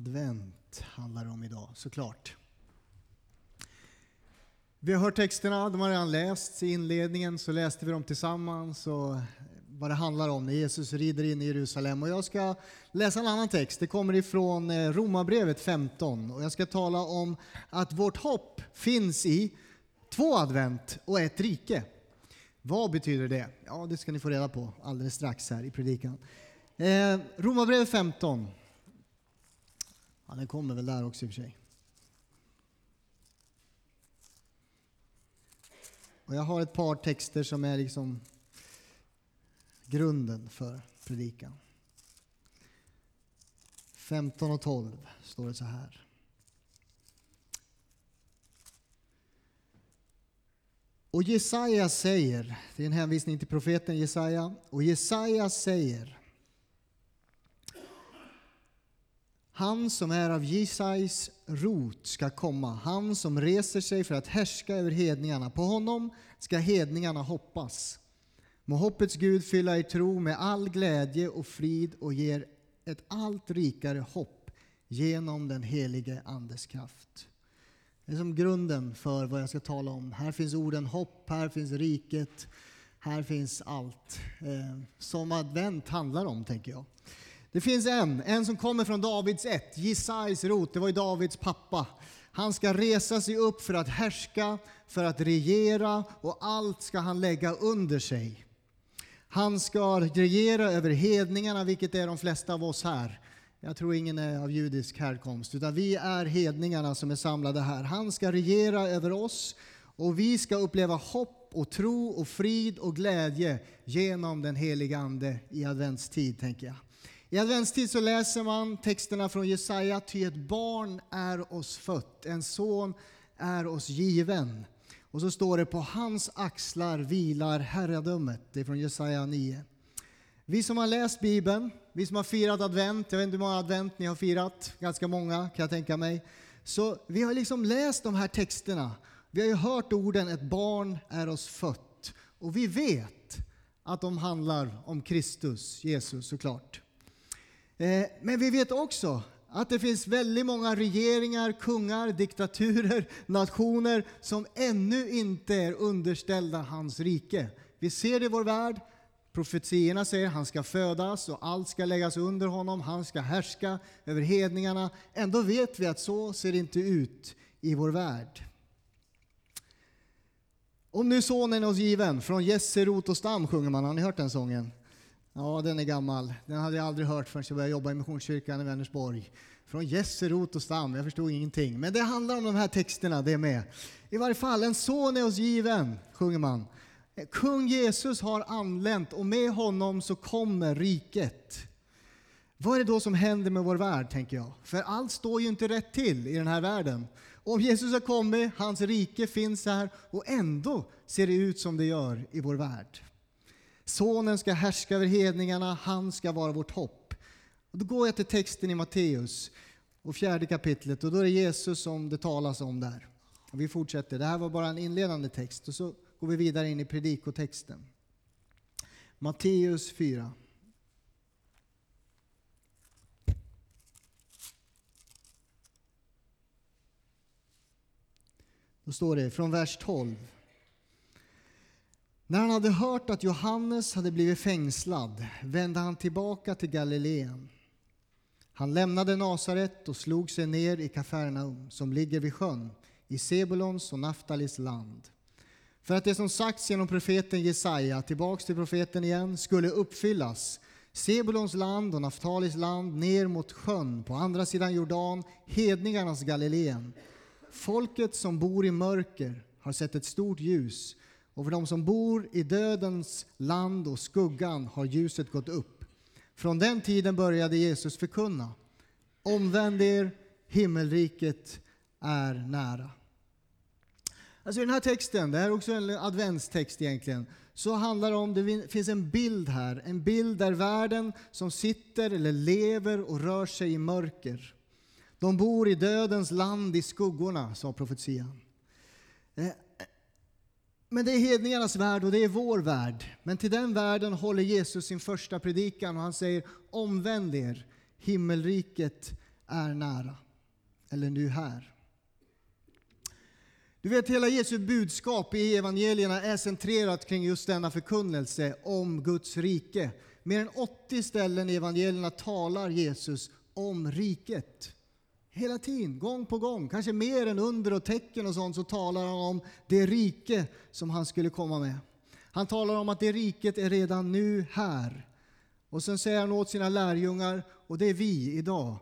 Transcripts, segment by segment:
Advent handlar det om idag, såklart. Vi har hört texterna, de har redan lästs. I inledningen så läste vi dem tillsammans och vad det handlar om när Jesus rider in i Jerusalem. Och jag ska läsa en annan text. Det kommer ifrån eh, Romarbrevet 15 och jag ska tala om att vårt hopp finns i två advent och ett rike. Vad betyder det? Ja, det ska ni få reda på alldeles strax här i predikan. Eh, Romarbrevet 15. Ja, den kommer väl där också i och för sig. Och jag har ett par texter som är liksom grunden för predikan. 15 och 12 står det så här. Och Jesaja säger, det är en hänvisning till profeten Jesaja, och Jesaja säger Han som är av Jesajs rot ska komma, han som reser sig för att härska över hedningarna. På honom ska hedningarna hoppas. Må hoppets Gud fylla er tro med all glädje och frid och ger ett allt rikare hopp genom den helige Andes kraft. Det är som grunden för vad jag ska tala om. Här finns orden hopp, här finns riket, här finns allt eh, som advent handlar om, tänker jag. Det finns en, en som kommer från Davids ett, Jesajs rot, det var ju Davids pappa. Han ska resa sig upp för att härska, för att regera och allt ska han lägga under sig. Han ska regera över hedningarna, vilket är de flesta av oss här. Jag tror ingen är av judisk härkomst, utan vi är hedningarna som är samlade här. Han ska regera över oss och vi ska uppleva hopp och tro och frid och glädje genom den heliga Ande i adventstid, tänker jag. I adventstid så läser man texterna från Jesaja, ty ett barn är oss fött, en son är oss given. Och så står det på hans axlar vilar herradömet. Det är från Jesaja 9. Vi som har läst Bibeln, vi som har firat advent, jag vet inte hur många advent ni har firat, ganska många kan jag tänka mig. Så vi har liksom läst de här texterna. Vi har ju hört orden ett barn är oss fött. Och vi vet att de handlar om Kristus, Jesus såklart. Eh, men vi vet också att det finns väldigt många regeringar, kungar, diktaturer, nationer som ännu inte är underställda hans rike. Vi ser det i vår värld. Profetierna säger att han ska födas och allt ska läggas under honom. Han ska härska över hedningarna. Ändå vet vi att så ser det inte ut i vår värld. Om nu sonen är oss given, från Jesse rot och stam sjunger man. Har ni hört den sången? Ja, den är gammal. Den hade jag aldrig hört förrän jag började jobba i Missionskyrkan i Vänersborg. Från Jesse, rot och stam. Jag förstod ingenting. Men det handlar om de här texterna, det med. I varje fall, en son är oss given, sjunger man. Kung Jesus har anlänt och med honom så kommer riket. Vad är det då som händer med vår värld, tänker jag? För allt står ju inte rätt till i den här världen. Om Jesus har kommit, hans rike finns här och ändå ser det ut som det gör i vår värld. Sonen ska härska över hedningarna, han ska vara vårt hopp. Och då går jag till texten i Matteus och fjärde kapitlet och då är det Jesus som det talas om där. Och vi fortsätter. Det här var bara en inledande text och så går vi vidare in i predikotexten. Matteus 4. Då står det från vers 12. När han hade hört att Johannes hade blivit fängslad vände han tillbaka till Galileen. Han lämnade Nasaret och slog sig ner i Kafarnaum som ligger vid sjön i Sebulons och Naftalis land. För att det som sagts genom profeten Jesaja, tillbaks till profeten igen, skulle uppfyllas. Sebulons land och Naftalis land ner mot sjön på andra sidan Jordan, hedningarnas Galileen. Folket som bor i mörker har sett ett stort ljus och för dem som bor i dödens land och skuggan har ljuset gått upp. Från den tiden började Jesus förkunna. Omvänd er, himmelriket är nära. Alltså i den här texten, det här är också en adventstext egentligen, så handlar det om, det finns en bild här, en bild där världen som sitter eller lever och rör sig i mörker. De bor i dödens land i skuggorna, sa profetian. Eh, men det är hedningarnas värld och det är vår värld. Men till den världen håller Jesus sin första predikan och han säger omvänd er, himmelriket är nära. Eller nu här. Du vet, hela Jesu budskap i evangelierna är centrerat kring just denna förkunnelse om Guds rike. Mer än 80 ställen i evangelierna talar Jesus om riket. Hela tiden, gång på gång, kanske mer än under och tecken och sånt, så talar han om det rike som han skulle komma med. Han talar om att det riket är redan nu här. Och sen säger han åt sina lärjungar, och det är vi idag,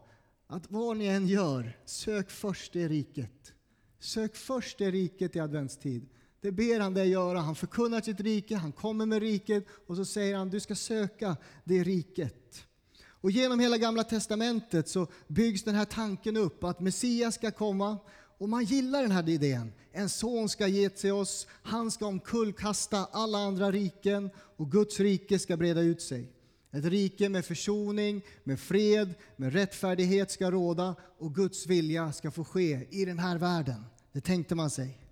att vad ni än gör, sök först det riket. Sök först det riket i adventstid. Det ber han dig göra. Han förkunnar sitt rike, han kommer med riket och så säger han du ska söka det riket. Och genom hela gamla testamentet så byggs den här tanken upp att Messias ska komma och man gillar den här idén. En son ska ge till oss, han ska omkullkasta alla andra riken och Guds rike ska breda ut sig. Ett rike med försoning, med fred, med rättfärdighet ska råda och Guds vilja ska få ske i den här världen. Det tänkte man sig.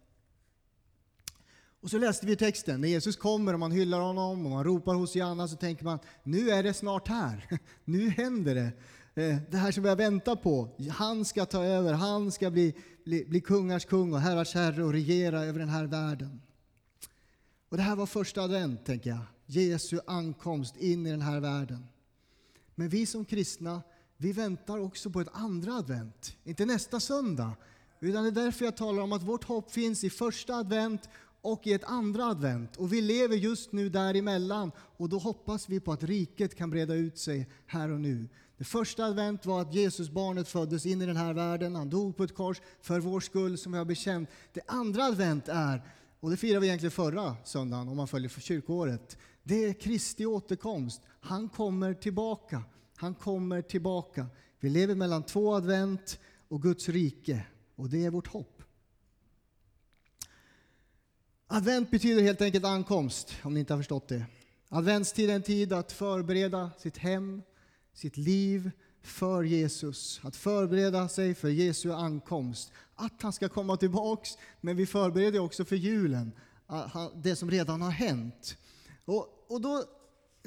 Och så läste vi texten. När Jesus kommer och man hyllar honom och man ropar Hosianna så tänker man nu är det snart här. Nu händer det. Eh, det här som vi har väntat på. Han ska ta över, han ska bli, bli, bli kungars kung och herrars herre och regera över den här världen. Och det här var första advent, tänker jag. Jesu ankomst in i den här världen. Men vi som kristna, vi väntar också på ett andra advent. Inte nästa söndag, utan det är därför jag talar om att vårt hopp finns i första advent och i ett andra advent. Och vi lever just nu däremellan och då hoppas vi på att riket kan breda ut sig här och nu. Det första advent var att Jesus barnet föddes in i den här världen. Han dog på ett kors för vår skull som vi har bekänt. Det andra advent är, och det firar vi egentligen förra söndagen om man följer för kyrkoåret. Det är Kristi återkomst. Han kommer tillbaka. Han kommer tillbaka. Vi lever mellan två advent och Guds rike och det är vårt hopp. Advent betyder helt enkelt ankomst, om ni inte har förstått det. Adventstid är en tid att förbereda sitt hem, sitt liv för Jesus. Att förbereda sig för Jesu ankomst. Att han ska komma tillbaks, men vi förbereder också för julen. Ah, det som redan har hänt. Och, och då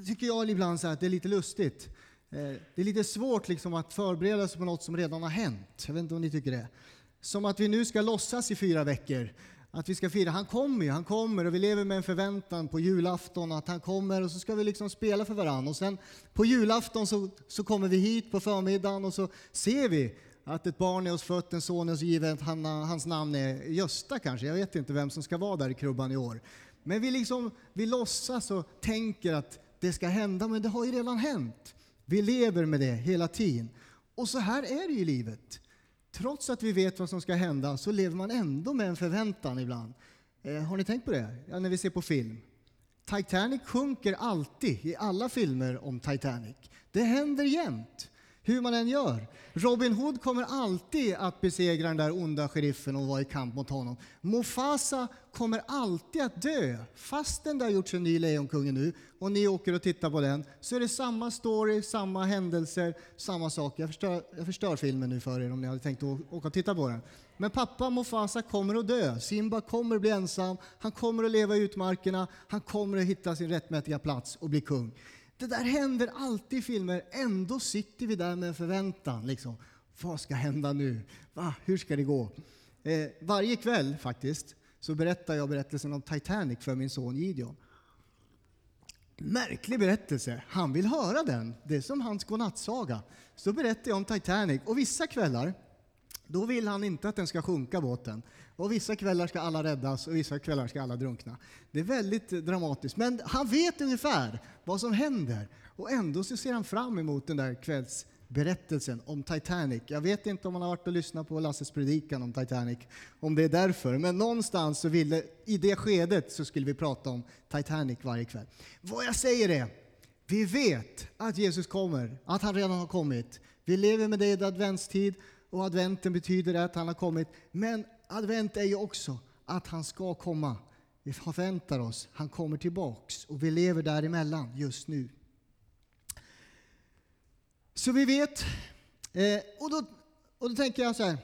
tycker jag ibland så att det är lite lustigt. Eh, det är lite svårt liksom att förbereda sig på något som redan har hänt. Jag vet inte om ni tycker det. Som att vi nu ska låtsas i fyra veckor att vi ska fira. Han kommer ju, han kommer och vi lever med en förväntan på julafton att han kommer och så ska vi liksom spela för varandra. Och sen på julafton så, så kommer vi hit på förmiddagen och så ser vi att ett barn är oss fött, en son är oss given, han, hans namn är Gösta kanske, jag vet inte vem som ska vara där i krubban i år. Men vi, liksom, vi låtsas och tänker att det ska hända, men det har ju redan hänt. Vi lever med det hela tiden. Och så här är det i livet. Trots att vi vet vad som ska hända så lever man ändå med en förväntan ibland. Eh, har ni tänkt på det? Ja, när vi ser på film. Titanic sjunker alltid i alla filmer om Titanic. Det händer jämt hur man än gör. Robin Hood kommer alltid att besegra den där onda sheriffen och vara i kamp mot honom. Mufasa kommer alltid att dö. Fastän det har gjorts en ny Lejonkungen nu och ni åker och tittar på den så är det samma story, samma händelser, samma sak. Jag förstör, jag förstör filmen nu för er om ni hade tänkt åka och titta på den. Men pappa Mufasa kommer att dö. Simba kommer att bli ensam. Han kommer att leva i utmarkerna. Han kommer att hitta sin rättmätiga plats och bli kung. Det där händer alltid i filmer. Ändå sitter vi där med en förväntan. Liksom. Vad ska hända nu? Va? Hur ska det gå? Eh, varje kväll faktiskt så berättar jag berättelsen om Titanic för min son Gideon. Märklig berättelse. Han vill höra den. Det är som hans godnattsaga. Så berättar jag om Titanic. Och vissa kvällar då vill han inte att den ska sjunka båten. Och vissa kvällar ska alla räddas och vissa kvällar ska alla drunkna. Det är väldigt dramatiskt. Men han vet ungefär vad som händer. Och ändå så ser han fram emot den där kvällsberättelsen om Titanic. Jag vet inte om han har varit och lyssnat på Lasses predikan om Titanic, om det är därför. Men någonstans så ville, i det skedet så skulle vi prata om Titanic varje kväll. Vad jag säger är, vi vet att Jesus kommer, att han redan har kommit. Vi lever med det i adventstid och adventen betyder att han har kommit. Men advent är ju också att han ska komma. Vi förväntar oss, han kommer tillbaks och vi lever däremellan just nu. Så vi vet, eh, och, då, och då tänker jag så här,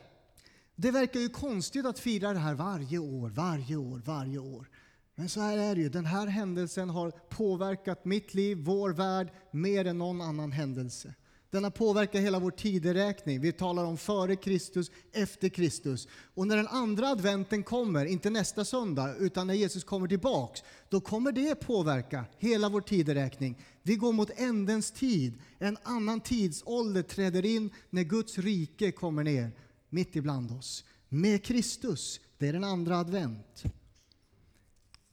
det verkar ju konstigt att fira det här varje år, varje år, varje år. Men så här är det ju, den här händelsen har påverkat mitt liv, vår värld, mer än någon annan händelse. Den har påverkat hela vår tideräkning. Vi talar om före Kristus, efter Kristus. Och när den andra adventen kommer, inte nästa söndag, utan när Jesus kommer tillbaks, då kommer det påverka hela vår tideräkning. Vi går mot ändens tid. En annan tidsålder träder in när Guds rike kommer ner mitt ibland oss. Med Kristus. Det är den andra advent.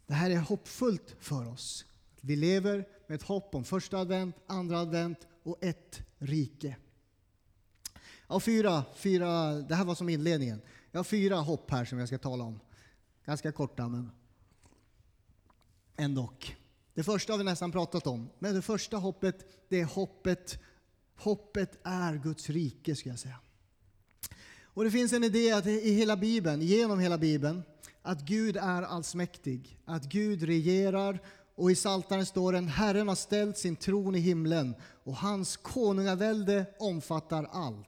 Det här är hoppfullt för oss. Vi lever med ett hopp om första advent, andra advent och ett rike. Jag har fyra, fyra, det här var som inledningen. Jag har fyra hopp här som jag ska tala om. Ganska korta men ändå. Det första har vi nästan pratat om. Men det första hoppet, det är hoppet. Hoppet är Guds rike skulle jag säga. Och det finns en idé att i hela Bibeln, genom hela Bibeln, att Gud är allsmäktig, att Gud regerar och i Psaltaren står det Herren har ställt sin tron i himlen och hans konungavälde omfattar allt.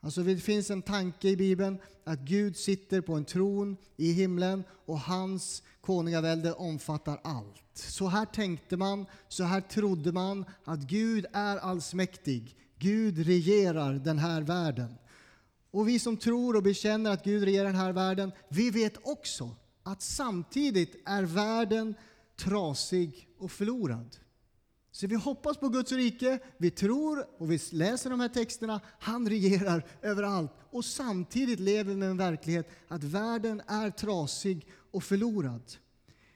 Alltså det finns en tanke i Bibeln att Gud sitter på en tron i himlen och hans konungavälde omfattar allt. Så här tänkte man, så här trodde man att Gud är allsmäktig. Gud regerar den här världen. Och vi som tror och bekänner att Gud regerar den här världen, vi vet också att samtidigt är världen trasig och förlorad. Så vi hoppas på Guds rike, vi tror och vi läser de här texterna, han regerar överallt. Och samtidigt lever vi med en verklighet att världen är trasig och förlorad.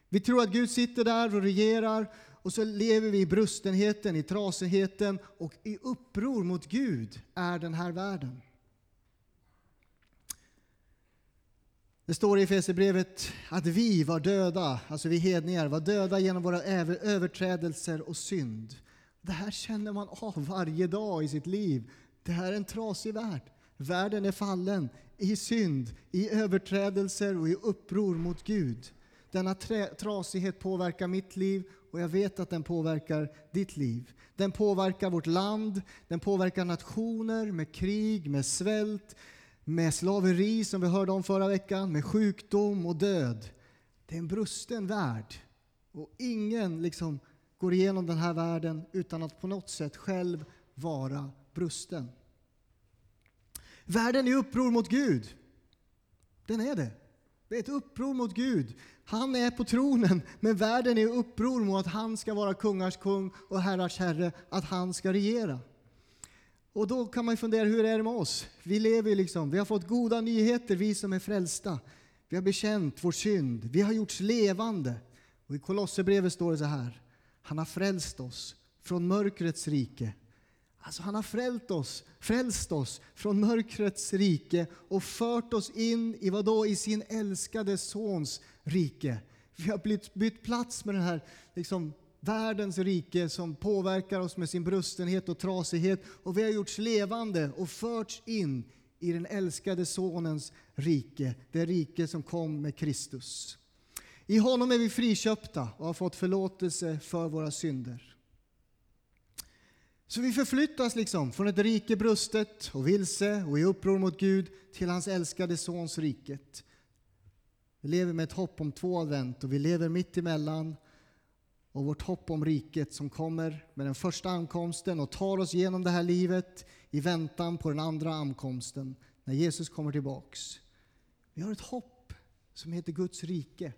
Vi tror att Gud sitter där och regerar och så lever vi i brustenheten, i trasigheten och i uppror mot Gud är den här världen. Det står i Efesierbrevet att vi var döda, alltså vi hedningar, var döda genom våra överträdelser och synd. Det här känner man av varje dag i sitt liv. Det här är en trasig värld. Världen är fallen i synd, i överträdelser och i uppror mot Gud. Denna trasighet påverkar mitt liv och jag vet att den påverkar ditt liv. Den påverkar vårt land, den påverkar nationer med krig, med svält, med slaveri som vi hörde om förra veckan, med sjukdom och död. Det är en brusten värld. Och ingen liksom går igenom den här världen utan att på något sätt själv vara brusten. Världen är uppror mot Gud. Den är det. Det är ett uppror mot Gud. Han är på tronen, men världen är uppror mot att han ska vara kungars kung och herrars herre, att han ska regera. Och då kan man fundera, hur är det med oss? Vi lever liksom, vi har fått goda nyheter, vi som är frälsta. Vi har bekänt vår synd, vi har gjorts levande. Och i Kolosserbrevet står det så här, han har frälst oss från mörkrets rike. Alltså han har frälst oss, frälst oss från mörkrets rike och fört oss in i vad då? I sin älskade sons rike. Vi har bytt plats med den här liksom, världens rike som påverkar oss med sin brustenhet och trasighet. Och vi har gjorts levande och förts in i den älskade Sonens rike, det rike som kom med Kristus. I honom är vi friköpta och har fått förlåtelse för våra synder. Så vi förflyttas liksom från ett rike brustet och vilse och i uppror mot Gud till hans älskade Sons riket. Vi lever med ett hopp om två advent och vi lever mitt emellan och vårt hopp om riket som kommer med den första ankomsten och tar oss genom det här livet i väntan på den andra ankomsten när Jesus kommer tillbaks. Vi har ett hopp som heter Guds rike.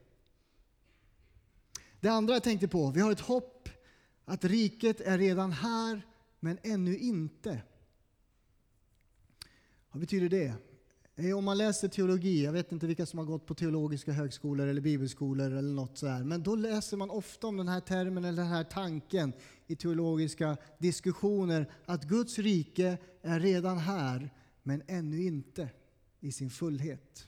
Det andra jag tänkte på, vi har ett hopp att riket är redan här men ännu inte. Vad betyder det? Eh, om man läser teologi, jag vet inte vilka som har gått på teologiska högskolor eller bibelskolor eller något sådär, men då läser man ofta om den här termen eller den här tanken i teologiska diskussioner att Guds rike är redan här, men ännu inte i sin fullhet.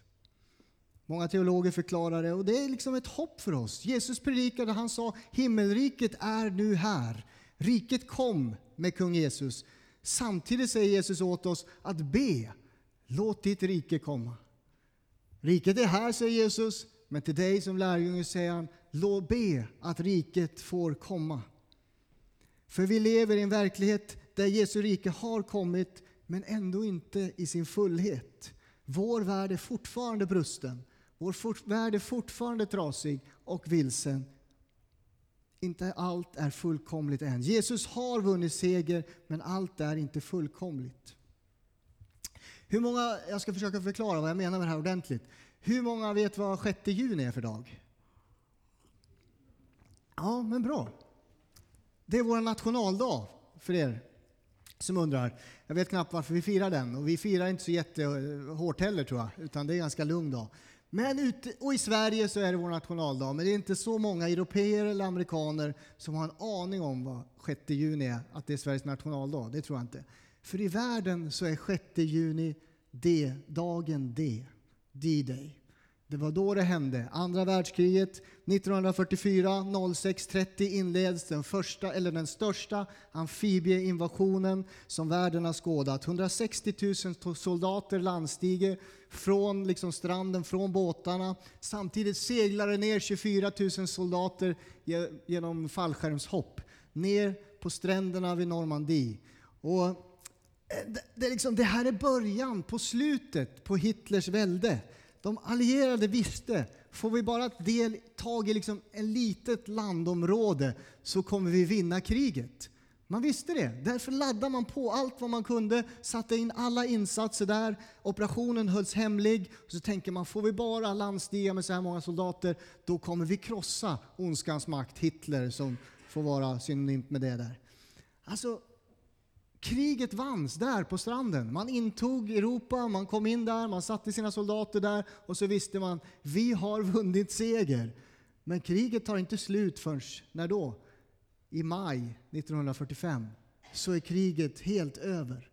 Många teologer förklarar det och det är liksom ett hopp för oss. Jesus predikade, han sa himmelriket är nu här. Riket kom med kung Jesus. Samtidigt säger Jesus åt oss att be Låt ditt rike komma. Riket är här, säger Jesus, men till dig som lärjunge säger han, låt be att riket får komma. För vi lever i en verklighet där Jesu rike har kommit, men ändå inte i sin fullhet. Vår värld är fortfarande brusten. Vår värld är fortfarande trasig och vilsen. inte allt är fullkomligt än. Jesus har vunnit seger, men allt är inte fullkomligt. Hur många, jag ska försöka förklara vad jag menar med det här ordentligt. Hur många vet vad 6 juni är för dag? Ja, men bra. Det är vår nationaldag för er som undrar. Jag vet knappt varför vi firar den och vi firar inte så jättehårt heller tror jag, utan det är en ganska lugn dag. Men ute, och i Sverige så är det vår nationaldag, men det är inte så många europeer eller amerikaner som har en aning om vad 6 juni är, att det är Sveriges nationaldag. Det tror jag inte. För i världen så är 6 juni D, dagen D, D-Day. Det var då det hände. Andra världskriget 1944 06.30 inleds den första eller den största amfibieinvasionen som världen har skådat. 160 000 soldater landstiger från liksom stranden, från båtarna. Samtidigt seglar det ner 24 000 soldater genom fallskärmshopp ner på stränderna vid Normandie. Och Eh, det, det, liksom, det här är början på slutet på Hitlers välde. De allierade visste, får vi bara del, tag i liksom ett litet landområde så kommer vi vinna kriget. Man visste det. Därför laddade man på allt vad man kunde, satte in alla insatser där. Operationen hölls hemlig. Och så tänker man, får vi bara landstiga med så här många soldater, då kommer vi krossa ondskans makt, Hitler som får vara synonymt med det där. Alltså, Kriget vanns där på stranden. Man intog Europa, man kom in där, man satte sina soldater där och så visste man vi har vunnit seger. Men kriget tar inte slut förrän, när då? I maj 1945 så är kriget helt över.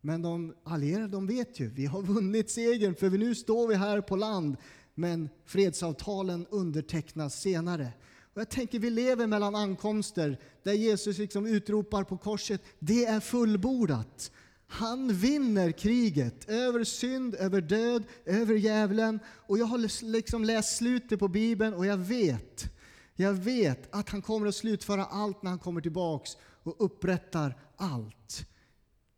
Men de allierade de vet ju, vi har vunnit segern för nu står vi här på land. Men fredsavtalen undertecknas senare. Och jag tänker vi lever mellan ankomster där Jesus liksom utropar på korset, det är fullbordat. Han vinner kriget över synd, över död, över djävulen. Och jag har liksom läst slutet på Bibeln och jag vet, jag vet att han kommer att slutföra allt när han kommer tillbaks och upprättar allt.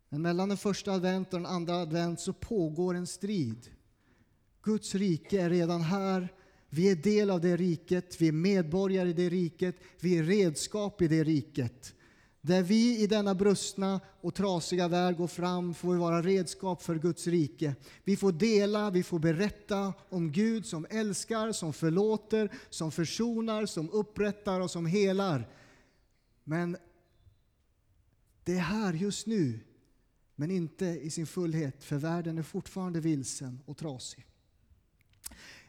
Men mellan den första advent och den andra advent så pågår en strid. Guds rike är redan här vi är del av det riket, vi är medborgare i det riket, vi är redskap i det riket. Där vi i denna brustna och trasiga värld går fram får vi vara redskap för Guds rike. Vi får dela, vi får berätta om Gud som älskar, som förlåter, som försonar, som upprättar och som helar. Men det är här just nu, men inte i sin fullhet, för världen är fortfarande vilsen och trasig.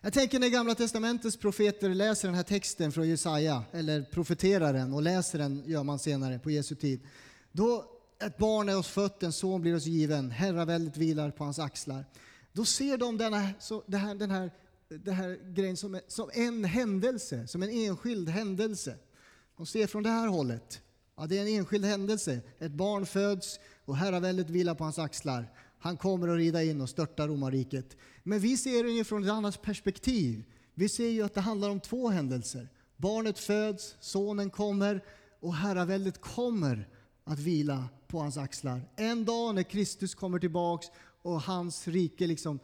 Jag tänker när Gamla Testamentets profeter läser den här texten från Jesaja, eller profeterar den och läser den gör man senare på Jesu tid. Då ett barn är oss fött, en son blir oss given, herraväldet vilar på hans axlar. Då ser de denna, så, det här, den här, det här grejen som, som en händelse, som en enskild händelse. De ser från det här hållet. Ja, det är en enskild händelse. Ett barn föds och herraväldet vilar på hans axlar. Han kommer att rida in och störta romarriket. Men vi ser det från ett annat perspektiv. Vi ser ju att det handlar om två händelser. Barnet föds, sonen kommer och herraväldet kommer att vila på hans axlar. En dag när Kristus kommer tillbaks och hans rike liksom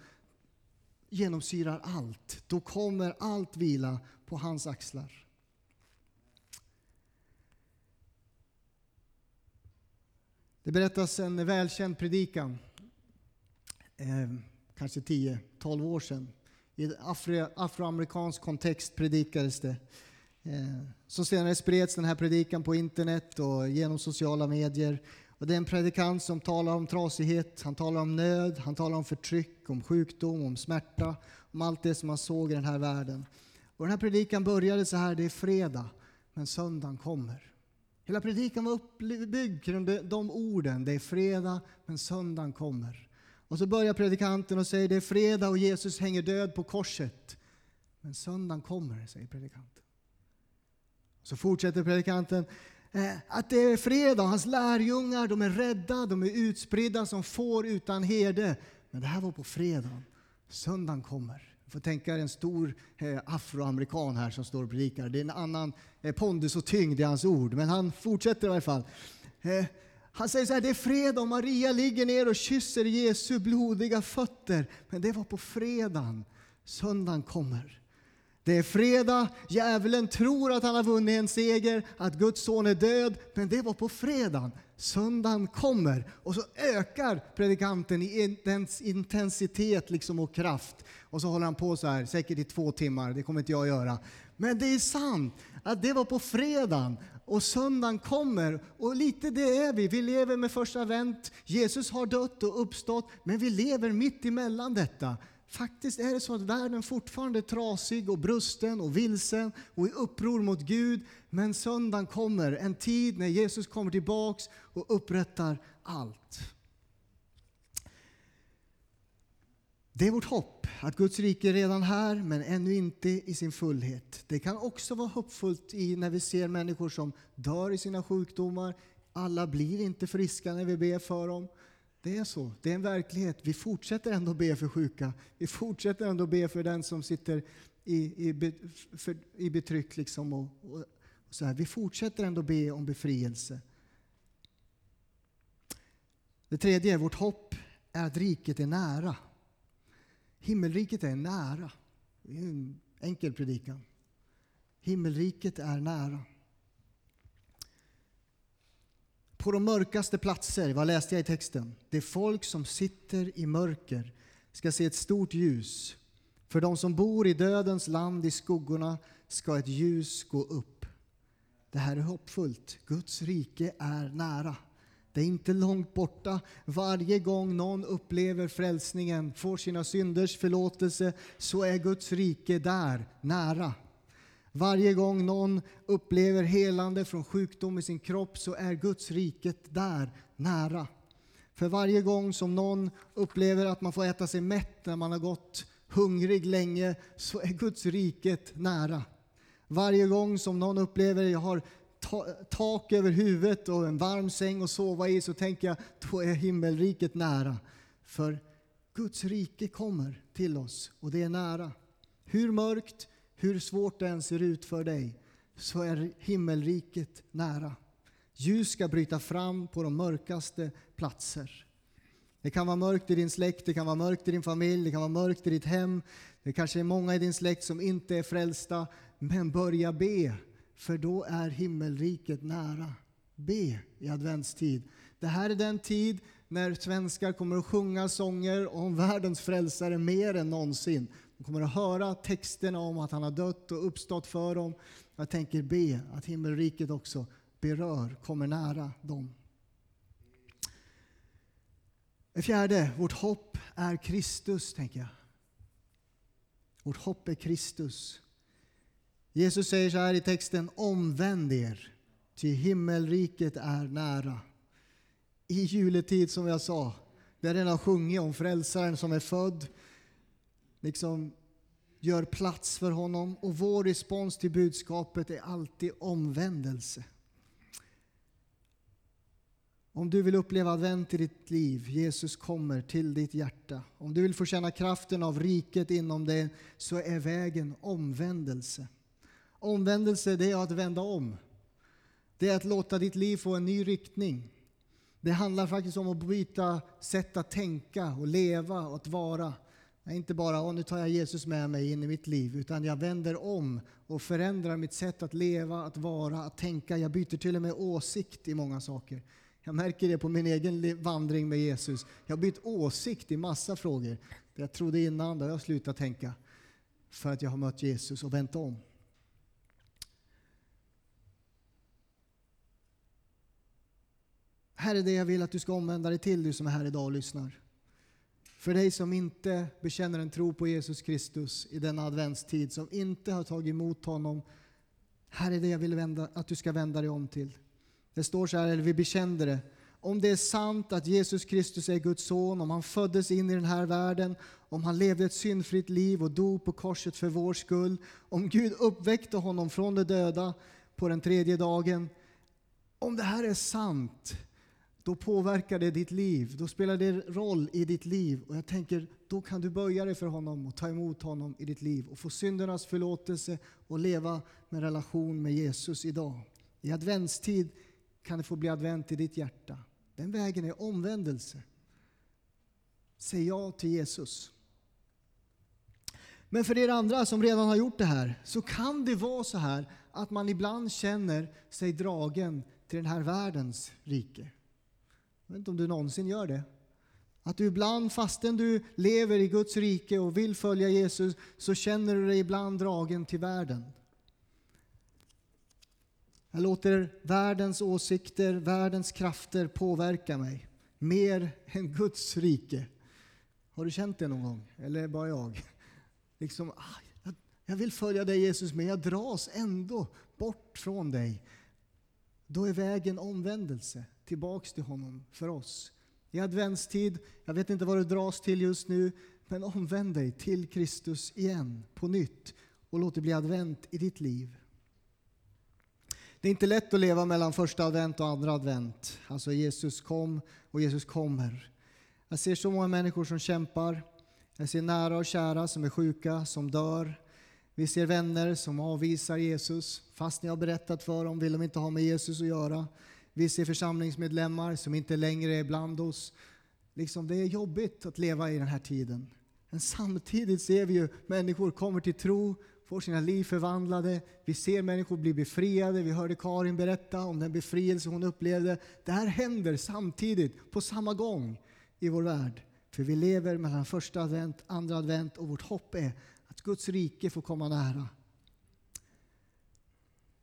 genomsyrar allt, då kommer allt vila på hans axlar. Det berättas en välkänd predikan eh, kanske 10-12 år sedan. I afro, afroamerikansk kontext predikades det. Eh, så senare spreds den här predikan på internet och genom sociala medier. Och det är en predikant som talar om trasighet, han talar om nöd, han talar om förtryck, om sjukdom, om smärta, om allt det som man såg i den här världen. Och den här predikan började så här, det är fredag, men söndagen kommer. Hela predikan var uppbyggd kring de orden, det är fredag, men söndagen kommer. Och så börjar predikanten och säger det är fredag och Jesus hänger död på korset. Men söndagen kommer, säger predikanten. Så fortsätter predikanten eh, att det är fredag, hans lärjungar de är rädda, de är utspridda som får utan herde. Men det här var på fredagen. Söndagen kommer. Du får tänka dig en stor eh, afroamerikan här som står och predikar. Det är en annan eh, pondus och tyngd i hans ord, men han fortsätter i alla fall. Han säger så här, det är fredag och Maria ligger ner och kysser Jesu blodiga fötter. Men det var på fredagen. Söndagen kommer. Det är fredag, djävulen tror att han har vunnit en seger, att Guds son är död, men det var på fredagen. Söndagen kommer och så ökar predikanten i intensitet liksom och kraft. Och så håller han på så här, säkert i två timmar, det kommer inte jag att göra. Men det är sant att det var på fredagen och söndagen kommer. Och lite det är vi. Vi lever med första advent. Jesus har dött och uppstått, men vi lever mitt emellan detta. Faktiskt är det så att världen fortfarande är trasig och brusten och vilsen och i uppror mot Gud. Men söndagen kommer, en tid när Jesus kommer tillbaks och upprättar allt. Det är vårt hopp att Guds rike är redan här, men ännu inte i sin fullhet. Det kan också vara hoppfullt i när vi ser människor som dör i sina sjukdomar. Alla blir inte friska när vi ber för dem. Det är så. Det är en verklighet. Vi fortsätter ändå be för sjuka. Vi fortsätter ändå be för den som sitter i, i, för, i betryck. Liksom och, och, så här. Vi fortsätter ändå be om befrielse. Det tredje, vårt hopp, är att riket är nära. Himmelriket är nära. Det är en enkel predikan. Himmelriket är nära. På de mörkaste platser, vad läste jag i texten? Det folk som sitter i mörker ska se ett stort ljus. För de som bor i dödens land i skuggorna ska ett ljus gå upp. Det här är hoppfullt. Guds rike är nära. Det är inte långt borta. Varje gång någon upplever frälsningen, får sina synders förlåtelse, så är Guds rike där, nära. Varje gång någon upplever helande från sjukdom i sin kropp så är Guds riket där, nära. För varje gång som någon upplever att man får äta sig mätt när man har gått hungrig länge så är Guds riket nära. Varje gång som någon upplever att jag har tak över huvudet och en varm säng att sova i så tänker jag då är himmelriket nära. För Guds rike kommer till oss och det är nära. Hur mörkt, hur svårt det än ser ut för dig så är himmelriket nära. Ljus ska bryta fram på de mörkaste platser. Det kan vara mörkt i din släkt, det kan vara mörkt i din familj, det kan vara mörkt i ditt hem. Det kanske är många i din släkt som inte är frälsta. Men börja be för då är himmelriket nära. Be i adventstid. Det här är den tid när svenskar kommer att sjunga sånger om världens frälsare mer än någonsin. De kommer att höra texterna om att han har dött och uppstått för dem. Jag tänker be att himmelriket också berör, kommer nära dem. Det fjärde, vårt hopp är Kristus, tänker jag. Vårt hopp är Kristus. Jesus säger så här i texten, omvänd er, ty himmelriket är nära. I juletid, som jag sa, vi har redan sjungit om frälsaren som är född, liksom gör plats för honom och vår respons till budskapet är alltid omvändelse. Om du vill uppleva advent i ditt liv, Jesus kommer till ditt hjärta. Om du vill få känna kraften av riket inom dig, så är vägen omvändelse. Omvändelse, det är att vända om. Det är att låta ditt liv få en ny riktning. Det handlar faktiskt om att byta sätt att tänka och leva och att vara. Inte bara oh, nu tar jag Jesus med mig in i mitt liv, utan jag vänder om och förändrar mitt sätt att leva, att vara, att tänka. Jag byter till och med åsikt i många saker. Jag märker det på min egen vandring med Jesus. Jag har bytt åsikt i massa frågor. Det jag trodde innan, det har jag slutat tänka. För att jag har mött Jesus och vänt om. Här är det jag vill att du ska omvända dig till, du som är här idag och lyssnar. För dig som inte bekänner en tro på Jesus Kristus i denna adventstid, som inte har tagit emot honom. Här är det jag vill vända, att du ska vända dig om till. Det står så här, eller vi bekände det. Om det är sant att Jesus Kristus är Guds son, om han föddes in i den här världen, om han levde ett syndfritt liv och dog på korset för vår skull, om Gud uppväckte honom från de döda på den tredje dagen. Om det här är sant, då påverkar det ditt liv. Då spelar det roll i ditt liv. Och jag tänker, då kan du böja dig för honom och ta emot honom i ditt liv och få syndernas förlåtelse och leva med relation med Jesus idag. I adventstid kan det få bli advent i ditt hjärta. Den vägen är omvändelse. Säg ja till Jesus. Men för er andra som redan har gjort det här så kan det vara så här att man ibland känner sig dragen till den här världens rike. Jag vet inte om du någonsin gör det. Att du ibland, fastän du lever i Guds rike och vill följa Jesus, så känner du dig ibland dragen till världen. Jag låter världens åsikter, världens krafter påverka mig mer än Guds rike. Har du känt det någon gång? Eller bara jag? Liksom, ah, jag vill följa dig Jesus, men jag dras ändå bort från dig. Då är vägen omvändelse tillbaks till honom för oss. I adventstid, jag vet inte vad du dras till just nu, men omvänd dig till Kristus igen, på nytt, och låt det bli advent i ditt liv. Det är inte lätt att leva mellan första advent och andra advent. Alltså Jesus kom och Jesus kommer. Jag ser så många människor som kämpar. Jag ser nära och kära som är sjuka, som dör. Vi ser vänner som avvisar Jesus. Fast ni har berättat för dem vill de inte ha med Jesus att göra. Vi ser församlingsmedlemmar som inte längre är bland oss. Liksom, det är jobbigt att leva i den här tiden. Men samtidigt ser vi ju människor kommer till tro, får sina liv förvandlade. Vi ser människor bli befriade. Vi hörde Karin berätta om den befrielse hon upplevde. Det här händer samtidigt, på samma gång, i vår värld. För vi lever mellan första advent, andra advent och vårt hopp är att Guds rike får komma nära.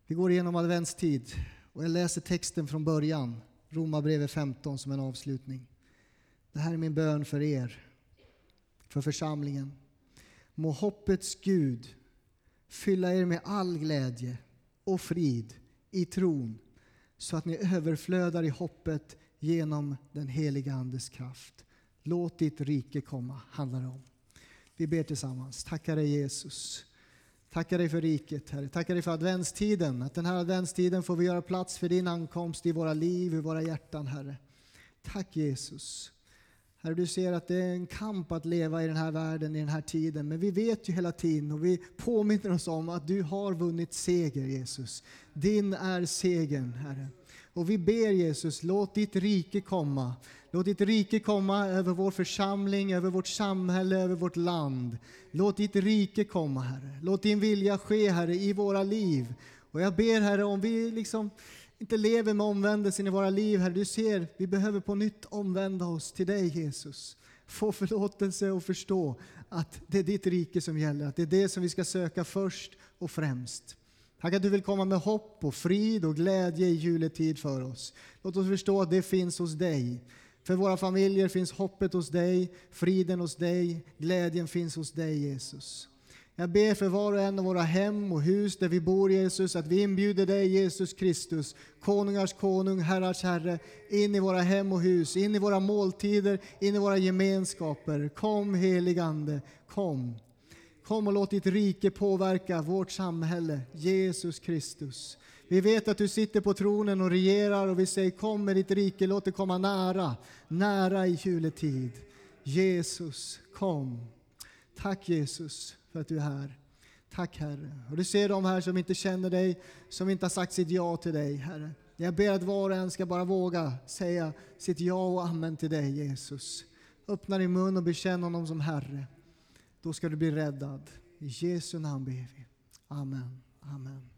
Vi går igenom adventstid och jag läser texten från början, Romarbrevet 15 som en avslutning. Det här är min bön för er, för församlingen. Må hoppets Gud fylla er med all glädje och frid i tron så att ni överflödar i hoppet genom den heliga Andes kraft. Låt ditt rike komma, handlar det om. Vi ber tillsammans. Tackar dig Jesus. Tackar dig för riket, Herre. Tackar dig för adventstiden. Att den här adventstiden får vi göra plats för din ankomst i våra liv, i våra hjärtan, Herre. Tack Jesus. Herre, du ser att det är en kamp att leva i den här världen, i den här tiden. Men vi vet ju hela tiden och vi påminner oss om att du har vunnit seger, Jesus. Din är segern, Herre. Och vi ber Jesus, låt ditt rike komma. Låt ditt rike komma över vår församling, över vårt samhälle, över vårt land. Låt ditt rike komma, Herre. Låt din vilja ske, Herre, i våra liv. Och jag ber, Herre, om vi liksom inte lever med omvändelsen i våra liv, Herre, du ser, vi behöver på nytt omvända oss till dig, Jesus. Få förlåtelse och förstå att det är ditt rike som gäller, att det är det som vi ska söka först och främst. Tack att du vill komma med hopp och frid och glädje i juletid för oss. Låt oss förstå att det finns hos dig. För våra familjer finns hoppet hos dig, friden hos dig, glädjen finns hos dig Jesus. Jag ber för var och en av våra hem och hus där vi bor Jesus, att vi inbjuder dig Jesus Kristus, konungars konung, herrars herre, in i våra hem och hus, in i våra måltider, in i våra gemenskaper. Kom heligande, kom. Kom och låt ditt rike påverka vårt samhälle, Jesus Kristus. Vi vet att du sitter på tronen och regerar och vi säger kom med ditt rike, låt det komma nära, nära i juletid. Jesus, kom. Tack Jesus för att du är här. Tack Herre. Och du ser de här som inte känner dig, som inte har sagt sitt ja till dig, Herre. Jag ber att var och en ska bara våga säga sitt ja och amen till dig, Jesus. Öppna din mun och bekänn honom som Herre. Då ska du bli räddad. I Jesu namn ber vi. Amen. Amen.